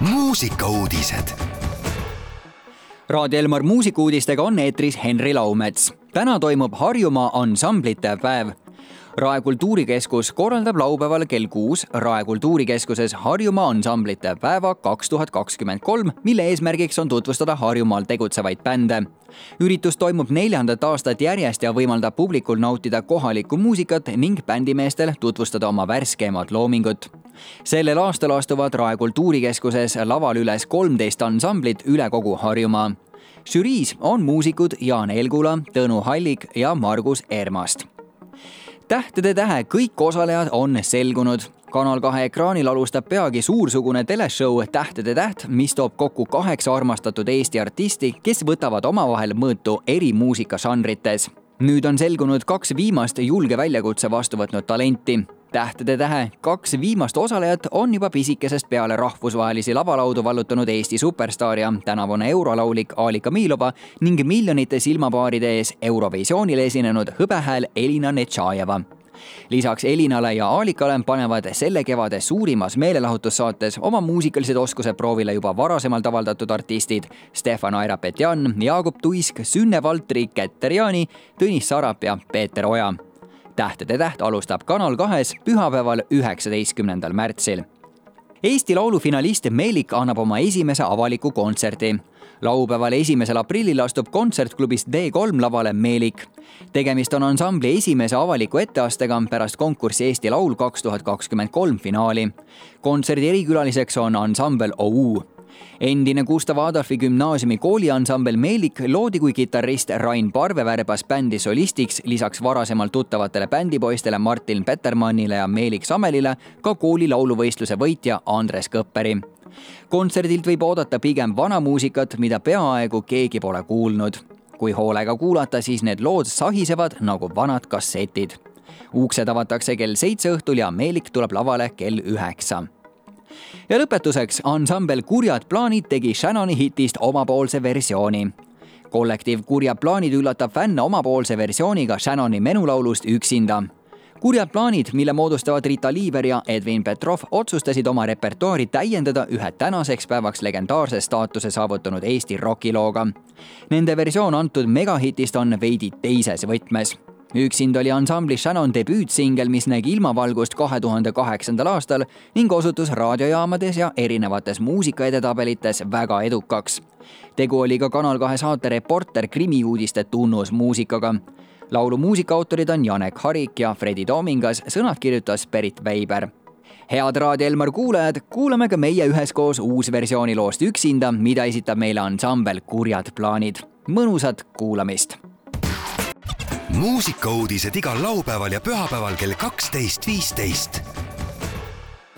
muusikauudised. Raadio Elmar muusikuudistega on eetris Henri Laumets. täna toimub Harjumaa ansamblite päev Rae kultuurikeskus korraldab laupäeval kell kuus Rae kultuurikeskuses Harjumaa ansamblite päeva kaks tuhat kakskümmend kolm, mille eesmärgiks on tutvustada Harjumaal tegutsevaid bände. üritus toimub neljandat aastat järjest ja võimaldab publikul nautida kohalikku muusikat ning bändimeestel tutvustada oma värskemat loomingut. sellel aastal astuvad Rae kultuurikeskuses lavale üles kolmteist ansamblit üle kogu Harjumaa žüriis on muusikud Jaan Elgula, Tõnu Hallik ja Margus Ermast tähtede tähe kõik osalejad on selgunud. kanal kahe ekraanil alustab peagi suursugune teleshow Tähtede täht, mis toob kokku kaheksa armastatud Eesti artisti, kes võtavad omavahel mõõtu eri muusikažanrites. nüüd on selgunud kaks viimast julge väljakutse vastu võtnud talenti tähtede tähe. Kaks viimast osalejat on juba pisikesest peale rahvusvahelisi lavalaudu vallutanud Eesti superstaar ja tänavune eurolaulik Alika Miilova ning miljonite silmapaaride ees Eurovisioonil esinenud hõbehääl Elina Netšajeva lisaks Elinale ja Aalikale panevad selle kevade suurimas meelelahutussaates oma muusikalised oskused proovile juba varasemalt avaldatud artistid Stefan Aira-Petjan, Jaagup Tuisk, Sünne Valtri, Keter Jaani, Tõnis Sarap ja Peeter Oja tähtede täht alustab Kanal kahes pühapäeval, üheksateistkümnendal märtsil. Eesti Laulu finalist Meelik annab oma esimese avaliku kontserdi. laupäeval, esimesel aprillil astub kontsertklubis D3 lavale Meelik. tegemist on ansambli esimese avaliku etteastega pärast konkurssi Eesti Laul kaks tuhat kakskümmend kolm finaali. kontserdi erikülaliseks on ansambel OU endine Gustav Adolfi gümnaasiumi kooliansambel Meelik loodi kui kitarrist Rain Parve värbas bändi solistiks lisaks varasemalt tuttavatele bändipoistele Martin Petermannile ja Meelik Samelile ka kooli lauluvõistluse võitja Andres Kõpperi kontserdilt võib oodata pigem vana muusikat, mida peaaegu keegi pole kuulnud. kui hoolega kuulata, siis need lood sahisevad nagu vanad kassetid. uksed avatakse kell seitse õhtul ja Meelik tuleb lavale kell üheksa ja lõpetuseks ansambel Kurjad plaanid tegi Shannoni hitist omapoolse versiooni. kollektiiv Kurjad plaanid üllatab fänne omapoolse versiooniga Shannoni menulaulust Üksinda kurjad plaanid, mille moodustavad Rita Liiver ja Edwin Petrov, otsustasid oma repertuaari täiendada ühe tänaseks päevaks legendaarse staatuse saavutanud Eesti rokilooga. Nende versioon antud megahitist on veidi teises võtmes üksinda oli ansambli Shannon debüütsingel, mis nägi ilmavalgust kahe tuhande kaheksandal aastal ning osutus raadiojaamades ja erinevates muusikaedetabelites väga edukaks. tegu oli ka Kanal kahe saate Reporter krimiuudiste tunnusmuusikaga. laulu muusikaautorid on Janek Harik ja Fredi Toomingas, sõnad kirjutas Berit Veiber head Raadio Elmar kuulajad, kuulame ka meie üheskoos uusversiooni loost Üksinda, mida esitab meile ansambel Kurjad plaanid. mõnusat kuulamist muusikauudised igal laupäeval ja pühapäeval kell kaksteist, viisteist.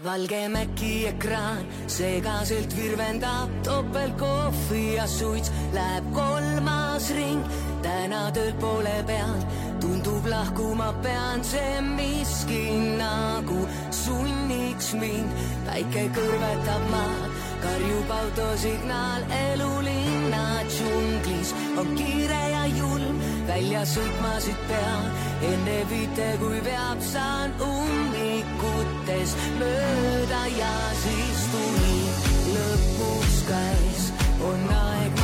valge Maci ekraan segaselt virvendab topeltkohvi ja suits läheb kolmas ring. täna tööl poole peal tundub lahkuma pean, see miski nagu sunniks mind. päike kõrvetab maad, karjub autosignaal, elulinna džunglis on kiire ja julm välja sõitma siit pean, enne viite, kui veab, saan ummikutes mööda ja siis tuli lõpuks käes, on aeg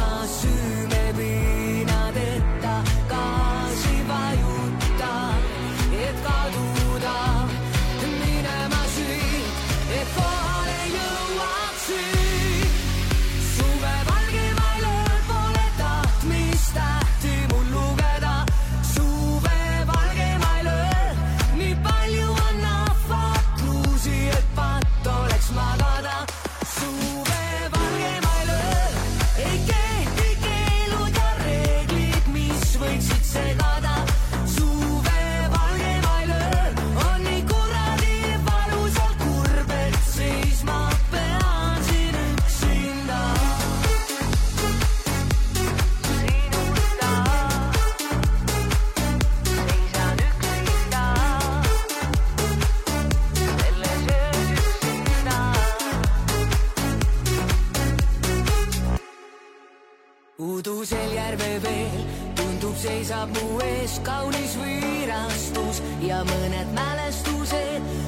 udusel järveveel tundub, seisab mu ees kaunis võõrastus ja mõned mälestused